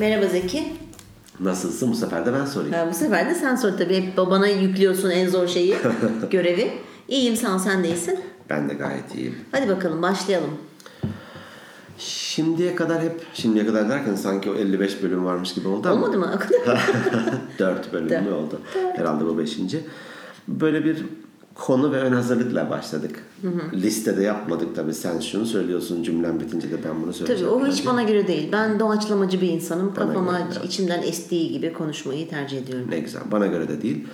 Merhaba Zeki. Nasılsın? Bu sefer de ben sorayım. Ha, bu sefer de sen sor tabii. Hep babana yüklüyorsun en zor şeyi, görevi. İyiyim ol, sen de iyisin. Ben de gayet iyiyim. Hadi bakalım başlayalım. Şimdiye kadar hep, şimdiye kadar derken sanki o 55 bölüm varmış gibi oldu ama. Olmadı mı? 4 bölüm mü oldu? Herhalde bu 5. Böyle bir konu ve ön hazırlıkla başladık. Listede yapmadık tabii. Sen şunu söylüyorsun cümlem bitince de ben bunu Tabii söyleyeceğim. o hiç bana göre değil. Ben doğaçlamacı bir insanım. Bana Kafama göre içimden estiği gibi konuşmayı tercih ediyorum. Ne güzel. Bana göre de değil.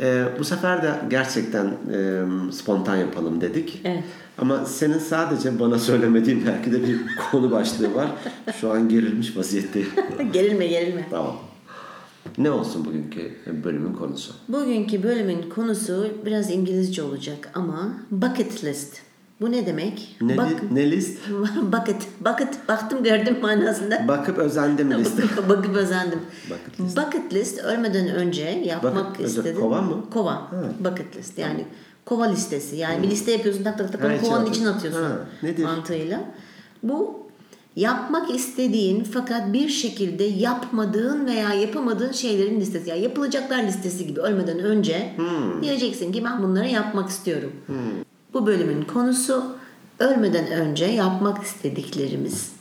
Ee, bu sefer de gerçekten e, spontan yapalım dedik. Evet. Ama senin sadece bana söylemediğin belki de bir konu başlığı var. Şu an gerilmiş vaziyetteyim. gerilme gerilme. tamam. Ne olsun bugünkü bölümün konusu? Bugünkü bölümün konusu biraz İngilizce olacak ama bucket list. Bu ne demek? Ne, Bak- ne list? bucket. Bucket. Baktım gördüm manasında. Bakıp özendim liste. Bakıp özendim. Bucket Bucket list ölmeden önce yapmak Bucket list, istedim. kova mı? Kova. Bucket list yani kova listesi. Yani bir liste yapıyorsun tak tak tak Ha, kovanın içine atıyorsun. Ha, nedir? Mantığıyla. Bu yapmak istediğin fakat bir şekilde yapmadığın veya yapamadığın şeylerin listesi. Yani yapılacaklar listesi gibi ölmeden önce Hmm. diyeceksin ki ben bunları yapmak istiyorum. Bu bölümün konusu ölmeden önce yapmak istediklerimiz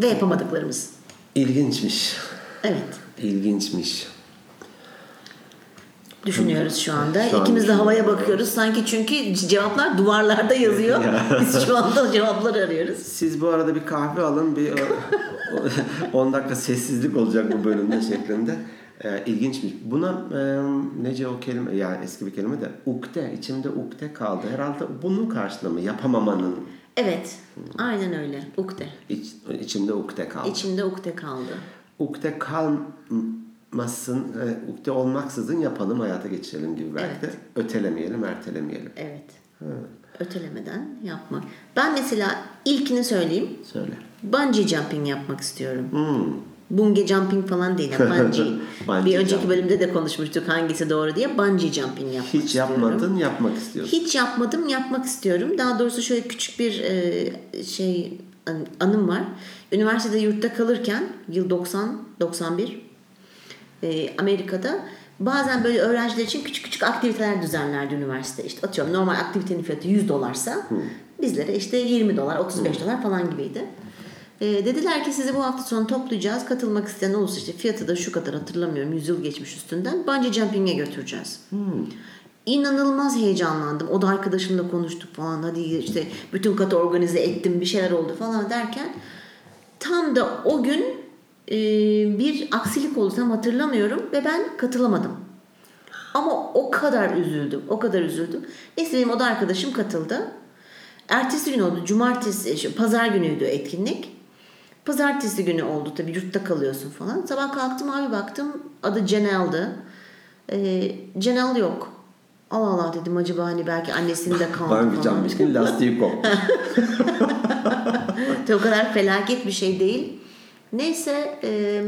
ve yapamadıklarımız. İlginçmiş. Evet. İlginçmiş. Düşünüyoruz şu anda. Şu an İkimiz de havaya bakıyoruz. Sanki çünkü cevaplar duvarlarda yazıyor. Biz şu anda cevapları arıyoruz. Siz bu arada bir kahve alın. Bir 10 dakika sessizlik olacak bu bölümde şeklinde. Ee, ilginçmiş. Buna e, nece o kelime yani eski bir kelime de ukde içimde ukde kaldı. Herhalde bunun karşılığı Yapamamanın Evet. Aynen öyle. Ukde. iç, içimde ukde kaldı. İçimde ukde kaldı. ukde kalmasın, e, ukde olmaksızın yapalım, hayata geçirelim gibi belki Evet. de ötelemeyelim, ertelemeyelim. Evet. Ötelemeden yapmak. Ben mesela ilkini söyleyeyim. Söyle. Bungee jumping yapmak istiyorum. Hmm. Bungee jumping falan değil. Yani bungee. Bungee bir önceki jumping. bölümde de konuşmuştuk hangisi doğru diye. Bungee jumping yapmak Hiç istiyorum. yapmadın, yapmak istiyorsun. Hiç yapmadım, yapmak istiyorum. Daha doğrusu şöyle küçük bir e, şey an- anım var. Üniversitede yurtta kalırken yıl 90 91 e, Amerika'da bazen böyle öğrenciler için küçük küçük aktiviteler düzenlerdi üniversite. İşte atıyorum normal aktivitenin fiyatı 100 dolarsa bizlere işte 20 dolar, 35 dolar falan gibiydi. E, dediler ki sizi bu hafta sonu toplayacağız. Katılmak isteyen olursa işte fiyatı da şu kadar hatırlamıyorum. 100 yıl geçmiş üstünden. Bungee jumping'e götüreceğiz. İnanılmaz heyecanlandım. O da arkadaşımla konuştuk falan. Hadi işte bütün katı organize ettim bir şeyler oldu falan derken tam da o gün bir aksilik oldu tam hatırlamıyorum ve ben katılamadım. Ama o kadar üzüldüm. O kadar üzüldüm. Neyse benim o da arkadaşım katıldı. Ertesi gün oldu. Cumartesi, şu, pazar günüydü etkinlik. Pazartesi günü oldu tabii yurtta kalıyorsun falan. Sabah kalktım abi baktım adı Cenel'di. Ee, Cenel yok. Allah Allah dedim acaba hani belki annesinin de kaldı falan. jumping'in lastiği kopmuş. O kadar felaket bir şey değil. Neyse e,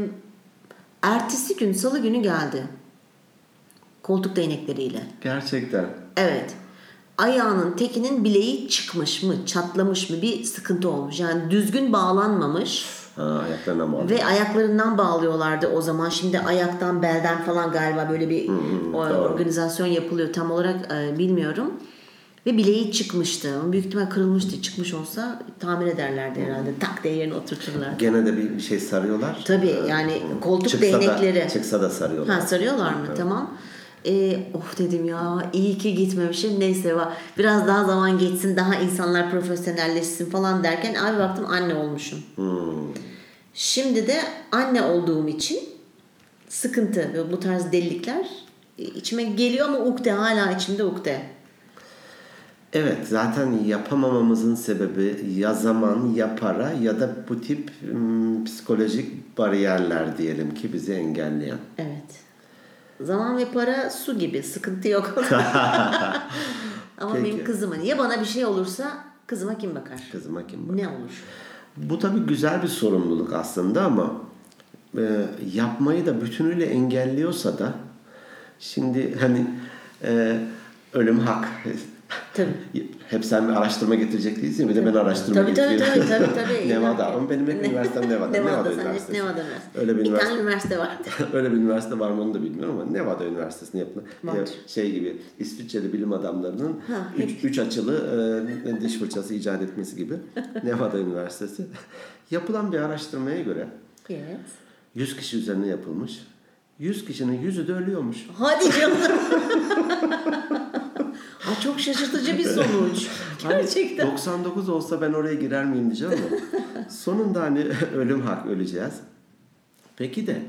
ertesi gün salı günü geldi. Koltuk değnekleriyle. Gerçekten. Evet. Ayağının tekinin bileği çıkmış mı, çatlamış mı bir sıkıntı olmuş. Yani düzgün bağlanmamış Ha, ayaklarına bağlı. ve ayaklarından bağlıyorlardı o zaman. Şimdi ayaktan, belden falan galiba böyle bir o- organizasyon yapılıyor. Tam olarak e, bilmiyorum. Ve bileği çıkmıştı. Büyük ihtimal kırılmıştı. Çıkmış olsa tamir ederlerdi herhalde. Tak diye yerine oturturlar. Gene de bir şey sarıyorlar. Tabii yani koltuk Çıksa değnekleri. Da, çıksa da sarıyorlar. Ha sarıyorlar mı? Tamam. Ee, of dedim ya iyi ki gitmemişim. Neyse va- biraz daha zaman geçsin daha insanlar profesyonelleşsin falan derken abi baktım anne olmuşum. Hmm. Şimdi de anne olduğum için sıkıntı ve bu tarz delilikler e, içime geliyor ama ukde hala içimde ukde. Evet zaten yapamamamızın sebebi ya zaman ya para ya da bu tip hmm, psikolojik bariyerler diyelim ki bizi engelleyen. Evet. Zaman ve para su gibi sıkıntı yok. ama Peki. benim kızıma ya bana bir şey olursa kızıma kim bakar? Kızıma kim bakar? Ne olur? Bu tabii güzel bir sorumluluk aslında ama e, yapmayı da bütünüyle engelliyorsa da şimdi hani e, ölüm hak Tabii. Hep sen bir araştırma getirecek değilsin. Bir de ben araştırma Tabii tabii getiriyorum. tabii tabii. tabii. Nevada. Ama benim hep üniversitem Nevada. Nevada, Nevada Üniversitesi. Nevada Üniversitesi. Öyle bir bir üniversite. tane üniversite var. Öyle bir üniversite var mı onu da bilmiyorum ama Nevada Üniversitesi'nde yapılan ya şey gibi İsviçreli bilim adamlarının Ha, üç, üç açılı e, diş fırçası icat etmesi gibi Nevada Üniversitesi. Yapılan bir araştırmaya göre Evet. 100 kişi üzerine yapılmış. 100 kişinin yüzü de ölüyormuş. Hadi canım. Aa, çok şaşırtıcı bir sonuç. Gerçekten. 99 olsa ben oraya girer miyim diyeceğim ama sonunda hani ölüm hak öleceğiz. Peki de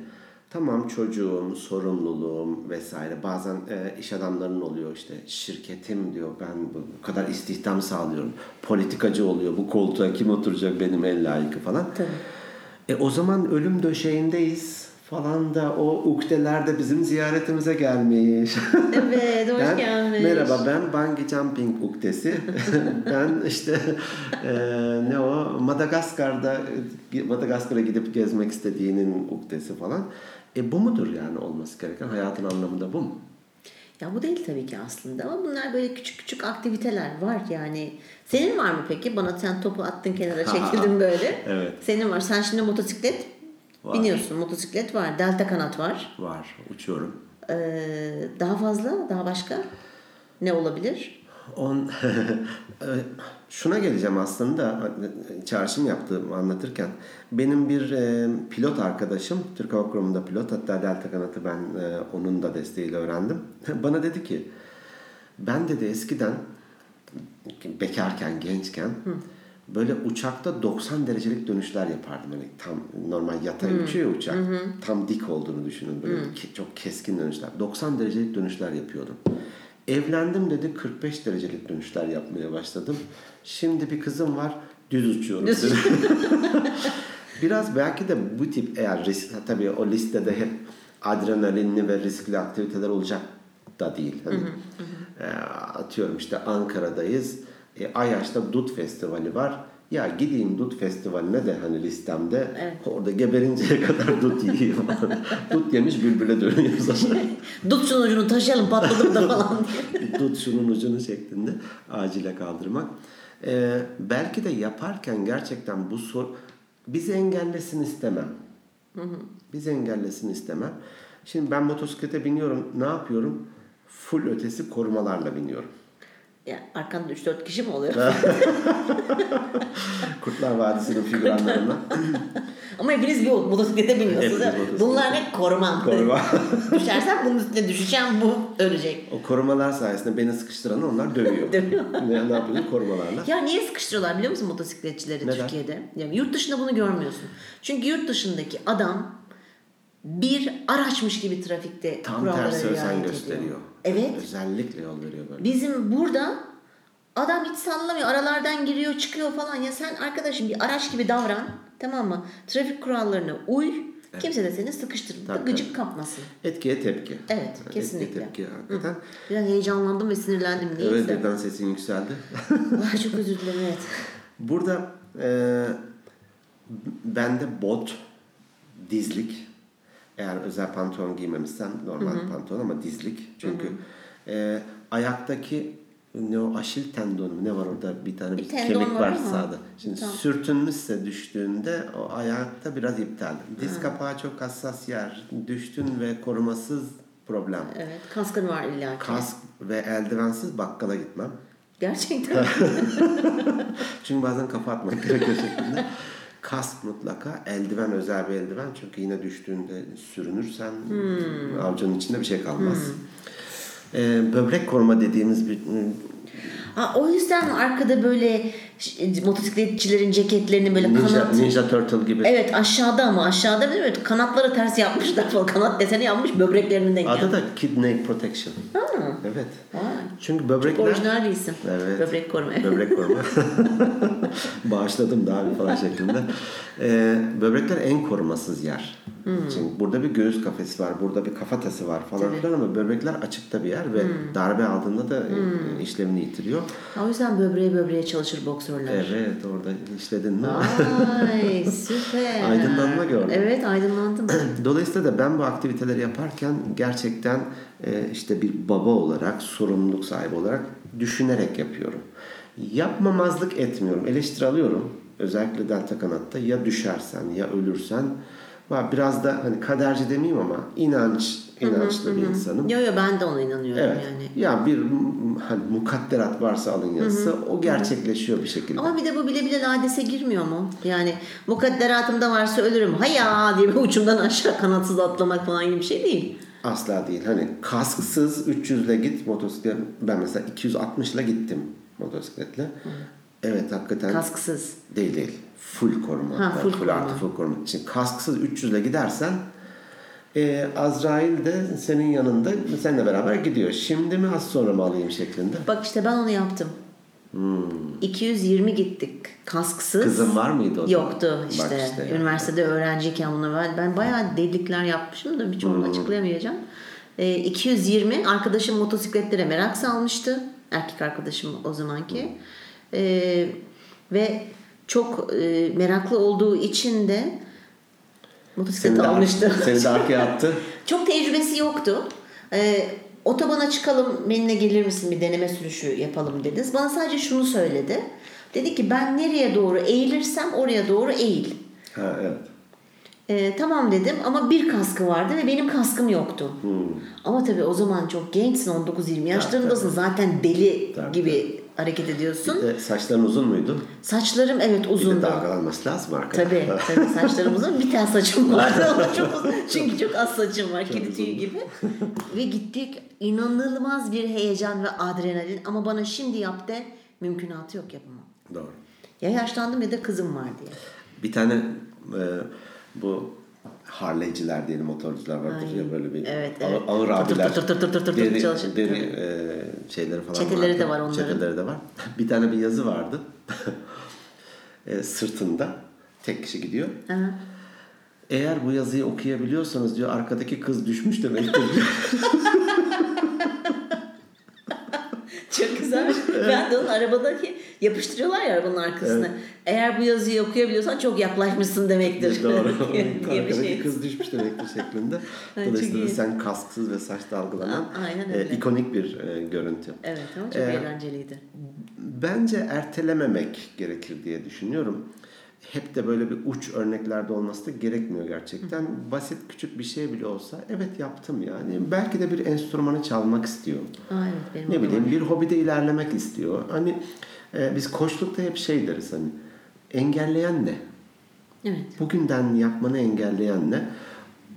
tamam çocuğum, sorumluluğum vesaire bazen e, iş adamlarının oluyor işte şirketim diyor ben bu bu kadar istihdam sağlıyorum. Politikacı oluyor bu koltuğa kim oturacak benim en layıkı falan. Tabii. E o zaman ölüm döşeğindeyiz falan da o ukdeler de bizim ziyaretimize gelmiş. Evet, hoş Ben- gelmiş. Merhaba ben bungee jumping uktesi. ben işte e, ne o Madagaskar'da Madagaskar'a gidip gezmek istediğinin uktesi falan. E bu mudur yani olması gereken hayatın anlamı da bu mu? Ya bu değil tabii ki aslında ama bunlar böyle küçük küçük aktiviteler var yani. Senin var mı peki? Bana sen topu attın kenara çekildin böyle. Evet. Senin var. Sen şimdi motosiklet Var. biniyorsun. Motosiklet var. Delta kanat var. Var uçuyorum. Ee, daha fazla, daha başka ne olabilir? On, e, şuna geleceğim aslında çağrışım yaptığımı anlatırken benim bir e, pilot arkadaşım Türk Hava Kurumu'nda pilot hatta Delta Kanat'ı ben e, onun da desteğiyle öğrendim. Bana dedi ki ben dedi eskiden bekarken gençken böyle uçakta 90 derecelik dönüşler yapardım. Hani tam normal yatay uçuyor ya uçak. Tam dik olduğunu düşünün böyle ke- çok keskin dönüşler. 90 derecelik dönüşler yapıyordum. Evlendim dedi 45 derecelik dönüşler yapmaya başladım. Şimdi bir kızım var düz uçuyorum. Düz. Biraz belki de bu tip eğer risk tabii o listede hep adrenalinli ve riskli aktiviteler olacak da değil. Hani, e, atıyorum işte Ankara'dayız. E, Ayaş'ta Dut Festivali var. Ya gideyim Dut Festivali'ne de hani listemde Evet. orada geberinceye kadar dut yiyeyim. dut yemiş bülbüle dönüyor sonra. Dut şunun ucunu taşıyalım patladım da falan diye. Tut şunun ucunu şeklinde acile kaldırmak. Ee, belki de yaparken gerçekten bu sor bizi engellesin istemem. Bizi engellesin istemem. Şimdi ben motosiklete biniyorum. Ne yapıyorum? Full ötesi korumalarla biniyorum. Ya arkanda 3-4 kişi mi oluyor? Kurtlar Vadisi'nin figüranlarına. Ama hepiniz bir motosiklete biniyorsunuz. Bunlar ne? Korumam. Koruma. Düşersem bunun üstüne düşeceğim bu ölecek. o korumalar sayesinde beni sıkıştıran onlar dövüyor. Dövüyor. ne, ne yapıyor? Korumalarla. Ya niye sıkıştırıyorlar biliyor musun motosikletçileri Neden? Türkiye'de? Yani yurt dışında bunu görmüyorsun. Çünkü yurt dışındaki adam bir araçmış gibi trafikte Tam tersi özen gösteriyor. ediyor. Evet. Özellikle yol veriyor böyle. Bizim burada adam hiç sallamıyor. Aralardan giriyor çıkıyor falan. Ya sen arkadaşım bir araç gibi davran. Tamam mı? Trafik kurallarına uy. Kimse de seni sıkıştırıp da Tabii, gıcık kapmasın. Etkiye tepki. Evet, Etkiye kesinlikle. tepki hakikaten. Biraz heyecanlandım ve sinirlendim. Neyse. Evet birden sesin yükseldi. Ay, çok özür dilerim evet. Burada e, bende bot, dizlik, eğer özel pantolon giymemişsem normal pantolon ama dizlik. Çünkü e, ayaktaki ne o aşil tendonu ne var orada bir tane bir, Bir tendon kemik var ama. sağda. Şimdi Tamam. sürtünmüşse düştüğünde o ayakta biraz iptal. Diz kapağı çok hassas yer. Düştün ve korumasız problem. Evet. Kaskın var illa. Kask ve eldivensiz bakkala gitmem. Gerçekten. Çünkü bazen kafa atmak gerekiyor şeklinde. Kask mutlaka, eldiven özel bir eldiven çünkü yine düştüğünde sürünürsen avcunun içinde bir şey kalmaz. Ee, böbrek koruma dediğimiz bir Ha, o yüzden arkada böyle ş- motosikletçilerin ceketlerini böyle ninja, kanat... ninja turtle gibi. Evet aşağıda ama aşağıda değil mi? Kanatları ters yapmışlar falan. Kanat deseni yapmış böbreklerinin denk Adı da kidney protection. Ha, Evet. vay. Çünkü böbrekler Orijinal bir isim. Evet. Böbrek koruma. Böbrek koruma. Bağışladım da abi falan şeklinde. Ee, böbrekler en korumasız yer. Çünkü burada bir göğüs kafesi var, burada bir kafatası var falan Tabii. filan ama böbrekler açıkta bir yer ve darbe aldığında da e, işlevini yitiriyor. O yüzden böbreğe böbreğe çalışır boksörler. Evet orada işledin mi? Ay süper. Aydınlanma gördüm. Evet aydınlandım. Dolayısıyla da ben bu aktiviteleri yaparken gerçekten işte bir baba olarak sorumluluk sahibi olarak düşünerek yapıyorum. Yapmamazlık etmiyorum, eleştiri alıyorum. Özellikle delta kanatta ya düşersen ya ölürsen biraz da hani kaderci demeyeyim ama inanç inançlı bir insanım. Yo yo ben de ona inanıyorum Evet. yani. Ya bir hani mukadderat varsa alın yazısı o gerçekleşiyor bir şekilde. Ama bir de bu bile bile ladese girmiyor mu? Yani mukadderatımda varsa ölürüm. Haya diye bir uçumdan aşağı kanatsız atlamak falan gibi bir şey değil. Asla değil. Hani kasksız 300 ile git motosiklet. Ben mesela 260 ile gittim motosikletle. Evet hakikaten Kasksız. değil değil. Full koruma. Ha, full full koruma. artı full koruma. Şimdi kasksız 300 ile gidersen e, Azrail de senin yanında seninle beraber gidiyor. Şimdi mi az sonra mı alayım şeklinde. Bak işte ben onu yaptım. 220 gittik kasksız. Kızın var mıydı o zaman? Yoktu Bak işte. işte ya. Üniversitede öğrenciyken bunu ben, ben bayağı delilikler yapmışım da birçoğunu açıklayamayacağım. Ee, 220 arkadaşım motosikletlere merak salmıştı. Erkek arkadaşım o zamanki. Ee, ve çok e, meraklı olduğu için de motosiklet almıştı. seni de arkaya attı. Çok tecrübesi yoktu. Ee, otobana çıkalım benimle gelir misin bir deneme sürüşü yapalım dediniz. Bana sadece şunu söyledi. Dedi ki ben nereye doğru eğilirsem oraya doğru eğil. Ha, evet. Ee, tamam dedim ama bir kaskı vardı ve benim kaskım yoktu. Ama tabii o zaman çok gençsin 19-20 yaşlarındasın zaten deli Tabii, gibi hareket ediyorsun. E, saçların uzun muydu? Saçlarım evet Bir de dalgalanması lazım arkada. Tabii tabii saçlarım uzun. Bir tane saçım vardı ama çok uzun. Çünkü çok az saçım var. Kedi tüyü gibi. ve gittik. inanılmaz bir heyecan ve adrenalin. Ama bana şimdi yap de mümkünatı yok yapamam. Doğru. Ya yaşlandım ya da kızım var diye. Bir tane e, bu Harley'ciler diyelim motorcular vardır Ay, ya böyle bir evet, ağır, evet. ağır abiler tır tır tır tır tır deri, çalışır. deri e, şeyleri falan Çeteleri vardı. de var onların. Çeteleri de var. Bir tane bir yazı vardı. e, sırtında tek kişi gidiyor. Aha. Eğer bu yazıyı okuyabiliyorsanız diyor arkadaki kız düşmüş demektir diyor. Çok güzel. ben de onun arabadaki yapıştırıyorlar ya arabanın arkasına. Eğer bu yazıyı okuyabiliyorsan çok yaklaşmışsın demektir. Doğru. diye bir şey. kız düşmüş demektir şeklinde. Dolayısıyla sen kasksız ve saç dalgalanan e, ikonik bir e, görüntü. Evet ama çok Ee, eğlenceliydi. Bence ertelememek gerekir diye düşünüyorum. Hep de böyle bir uç örneklerde olması da gerekmiyor gerçekten. Basit küçük bir şey bile olsa evet yaptım yani. Belki de bir enstrümanı çalmak istiyor. Aa, evet benim Ne bileyim bir hobide ilerlemek istiyor. Hani e, biz koçlukta hep şey deriz hani engelleyen ne? Evet. Bugünden yapmanı engelleyen ne?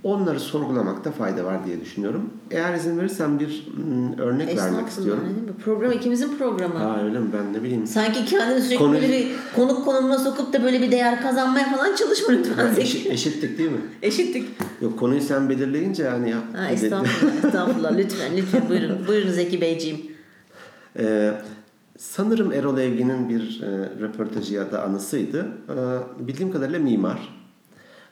Onları sorgulamakta fayda var diye düşünüyorum. Eğer izin verirsen bir mm, örnek vermek istiyorum. diyeyim? Bu program ikimizin programı. Ha öyle mi? Ben ne bileyim. Sanki kendini sürekli Konu- böyle bir konuk konumuna sokup da böyle bir değer kazanmaya falan çalışma lütfen Zeki. Eşit, eşitlik değil mi? Eşitlik. Yok konuyu sen belirleyince yani ya. Ha, estağfurullah, estağfurullah. Lütfen, lütfen buyurun. Buyurun Zeki Beyciğim. Ee, sanırım Erol Evgin'in bir e, röportajı ya da anısıydı. Ee, bildiğim kadarıyla mimar.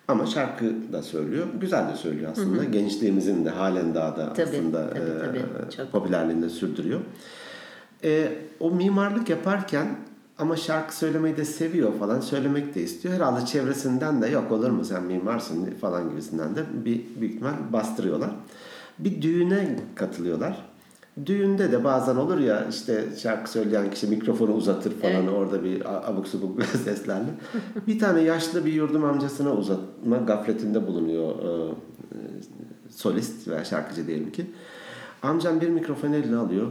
Ama şarkı da söylüyor. Güzel de söylüyor aslında. Gençliğimizin de halen daha da Tabii, aslında tabii, e. Çok. popülerliğini de sürdürüyor. Ee, o mimarlık yaparken ama şarkı söylemeyi de seviyor falan. Söylemek de istiyor. Herhalde çevresinden de yok olur mu sen mimarsın falan gibisinden de bir büyük ihtimal bastırıyorlar. Bir düğüne katılıyorlar. Düğünde de bazen olur ya işte şarkı söyleyen kişi mikrofonu uzatır falan Evet. orada bir abuk subuk seslerle. bir tane yaşlı bir yurdum amcasına uzatma gafletinde bulunuyor e, e, solist veya şarkıcı diyelim ki. Amcam bir mikrofon eline alıyor.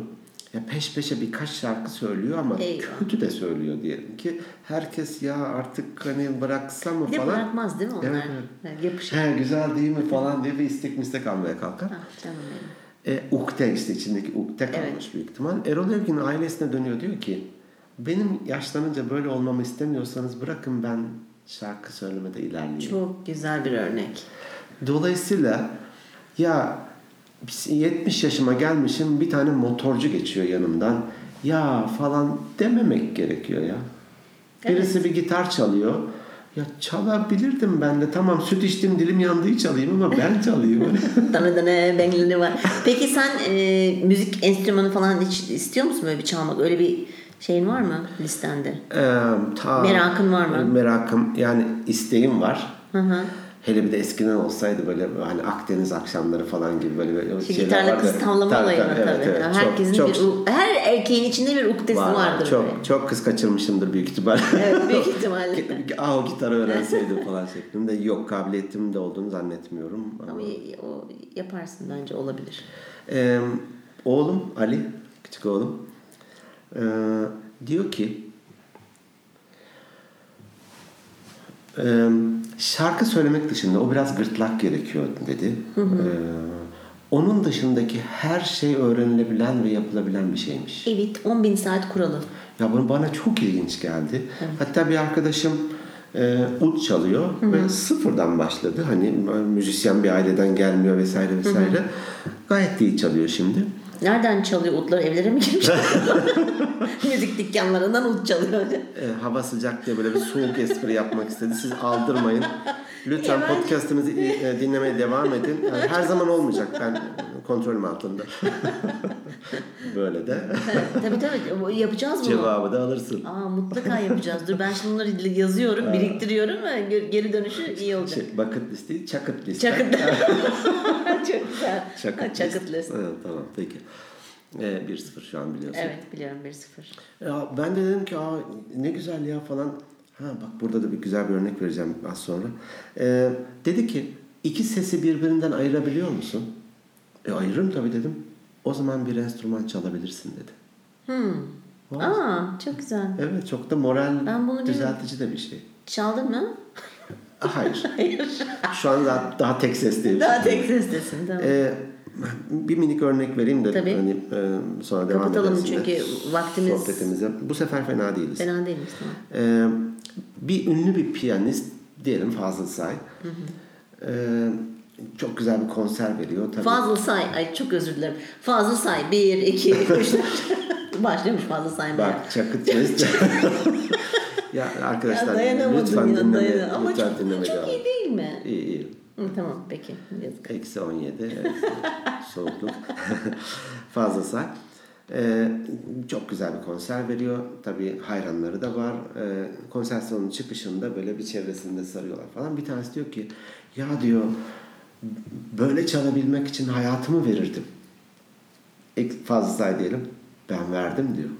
Ya peş peşe birkaç şarkı söylüyor ama Eyvah. kötü de söylüyor diyelim ki. Herkes ya artık hani bıraksam mı Bir de falan. bırakmaz değil mi onlar? Evet, Evet, Yapışır. He güzel değil mi falan diye bir istek mistek almaya kalkar. Ah, canım benim. E, ukde işte içindeki ukde kalmış Evet. büyük ihtimal. Erol Evgin ailesine dönüyor diyor ki benim yaşlanınca böyle olmamı istemiyorsanız bırakın ben şarkı söylemede ilerleyeyim. Çok güzel bir örnek. Dolayısıyla ya biz 70 yaşıma gelmişim bir tane motorcu geçiyor yanımdan. Ya falan dememek gerekiyor ya. Birisi bir gitar çalıyor. Ya çalabilirdim ben de. Tamam süt içtim dilim yandığı çalayım ama ben çalayım. Dana dana benglini var. Peki sen e, müzik enstrümanı falan hiç istiyor musun böyle bir çalmak? Öyle bir şeyin var mı listende? Ee, ta- Merakın var mı? Merakım yani isteğim var. Hı hı. Hele bir de eskiden olsaydı böyle hani Akdeniz akşamları falan gibi böyle, böyle Şu şeyler gitarla vardı. kız tavlama olayı tabii, tabii. evet, evet. Herkesin çok, bir, çok, her erkeğin içinde bir uktesi var, vardır. Çok, böyle. çok kız kaçırmışımdır büyük ihtimal. Evet büyük ihtimalle. ah o gitarı öğrenseydim falan şeklinde. Yok kabiliyetim de olduğunu zannetmiyorum. Ama, Ama o yaparsın bence olabilir. Ee, oğlum Ali, küçük oğlum ee, diyor ki ee, şarkı söylemek dışında o biraz gırtlak gerekiyor dedi. Ee, onun dışındaki her şey öğrenilebilen ve yapılabilen bir şeymiş. Evet 10 bin saat kuralı. Ya bunu bana çok ilginç geldi. Hatta bir arkadaşım e, ut çalıyor ve sıfırdan başladı. Hani müzisyen bir aileden gelmiyor vesaire vesaire. Gayet iyi çalıyor şimdi. Nereden çalıyor utlar? Evlere mi girmiş? Müzik dükkanlarından ut çalıyor. E, hava sıcak diye böyle bir soğuk espri yapmak istedi. Siz aldırmayın. Lütfen Ya ben- podcast'imizi e, dinlemeye devam edin. Yani her zaman olmayacak. Ben kontrolüm altında. böyle de tabii tabii yapacağız bunu. cevabı da alırsın. Aa mutlaka yapacağız. Dur ben şimdi bunları yazıyorum, biriktiriyorum ve geri- dönüşü iyi olacak. Şey, bucket list değil, çakıt liste. Çakıt. Çok güzel. Çakıt, Çakıt list. Evet, tamam peki. Ee, 1-0 şu an biliyorsun. Evet biliyorum 1-0. Ya ben de dedim ki Aa, ne güzel ya falan. Ha bak burada da bir güzel bir örnek vereceğim az sonra. Ee, dedi ki iki sesi birbirinden ayırabiliyor musun? E ayırırım tabii dedim. O zaman bir enstrüman çalabilirsin dedi. Hmm. Aa çok güzel. Evet çok da moral Ben bunu düzeltici de bir şey. Çaldın mı? Hayır. Şu an daha, daha tek sesliyim. Daha tek sestesin tamam. Ee, bir minik örnek vereyim de Tabii. hani e, sonra devam Kapatalım çünkü vaktimiz- sohbetimize. Bu sefer fena değiliz. Fena değiliz tamam. Ee, bir ünlü bir piyanist diyelim Fazıl Say. Ee, çok güzel bir konser veriyor. Tabii. Fazıl Say, ay çok özür dilerim. Fazıl Say 1, 2, 3, 4. Başlamış Fazıl saymaya. Bak çakıt. ya arkadaşlar Ya dayanamadım lütfen ya dinleme, dayanamadım. Ama lütfen çok, dinleme çok iyi değil mi? İyi iyi. Hı, tamam peki yazık. Eksi 17 evet, soğukluk. Fazla say. Ee, çok güzel bir konser veriyor. Tabii hayranları da var. Ee, konser salonunun çıkışında böyle bir çevresinde sarıyorlar falan. Bir tanesi diyor ki ya diyor böyle çalabilmek için hayatımı verirdim. Fazla say diyelim. Ben verdim diyor.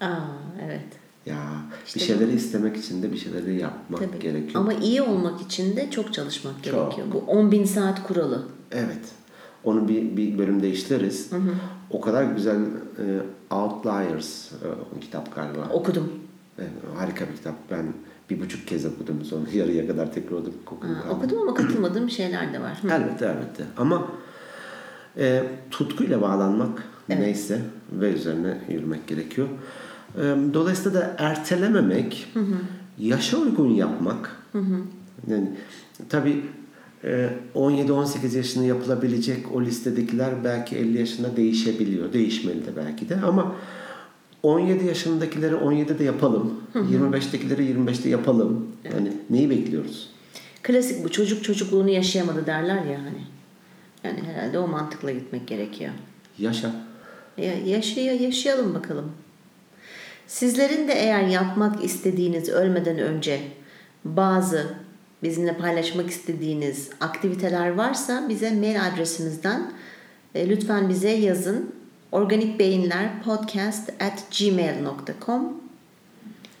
Aa evet. Ya İşte bir şeyleri istemek için de bir şeyleri yapmak Tabii. gerekiyor. Ama iyi olmak için de çok çalışmak Çok. gerekiyor. Bu 10 bin saat kuralı. Evet. Onu bir, bir bölümde işleriz. O kadar güzel e, Outliers e, o kitap galiba. Okudum. E, harika bir kitap. Ben bir buçuk kez okudum. Sonra yarıya kadar tekrar okudum. okudum. Ha, okudum ama katılmadığım şeyler de var. Hı. Elbette elbette. Ama e, tutkuyla bağlanmak neyse ve üzerine yürümek gerekiyor. E, dolayısıyla da ertelememek, yaşa uygun yapmak. Yani tabii e, 17-18 yaşında yapılabilecek o listedekiler belki 50 yaşında değişebiliyor. Değişmeli de belki de ama 17 yaşındakileri 17'de yapalım. 25'tekileri 25'te yapalım. Yani neyi bekliyoruz? Klasik bu çocuk çocukluğunu yaşayamadı derler ya hani. Yani herhalde o mantıkla gitmek gerekiyor. Yaşa. Ya, yaşaya, yaşayalım bakalım. Sizlerin de eğer yapmak istediğiniz ölmeden önce bazı bizimle paylaşmak istediğiniz aktiviteler varsa bize mail adresimizden e, lütfen bize yazın. Organik Beyinler podcast at gmail.com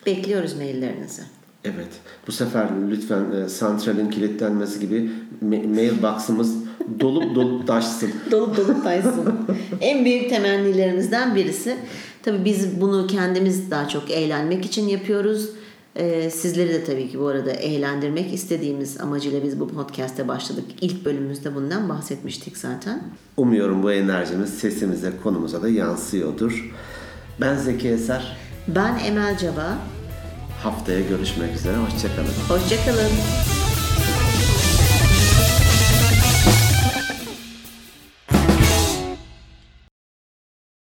Bekliyoruz maillerinizi. Evet. Bu sefer lütfen e, santralin kilitlenmesi gibi ma- mailbox'ımız dolup dolup taşsın. Dolup dolup taysın. en büyük temennilerimizden birisi. Tabii biz bunu kendimiz daha çok eğlenmek için yapıyoruz. Ee, sizleri de tabii ki bu arada eğlendirmek istediğimiz amacıyla biz bu podcast'e başladık. İlk bölümümüzde bundan bahsetmiştik zaten. Umuyorum bu enerjimiz sesimize, konumuza da yansıyordur. Ben Zeki Eser. Ben Emel Caba. Haftaya görüşmek üzere. Hoşçakalın. Hoşçakalın.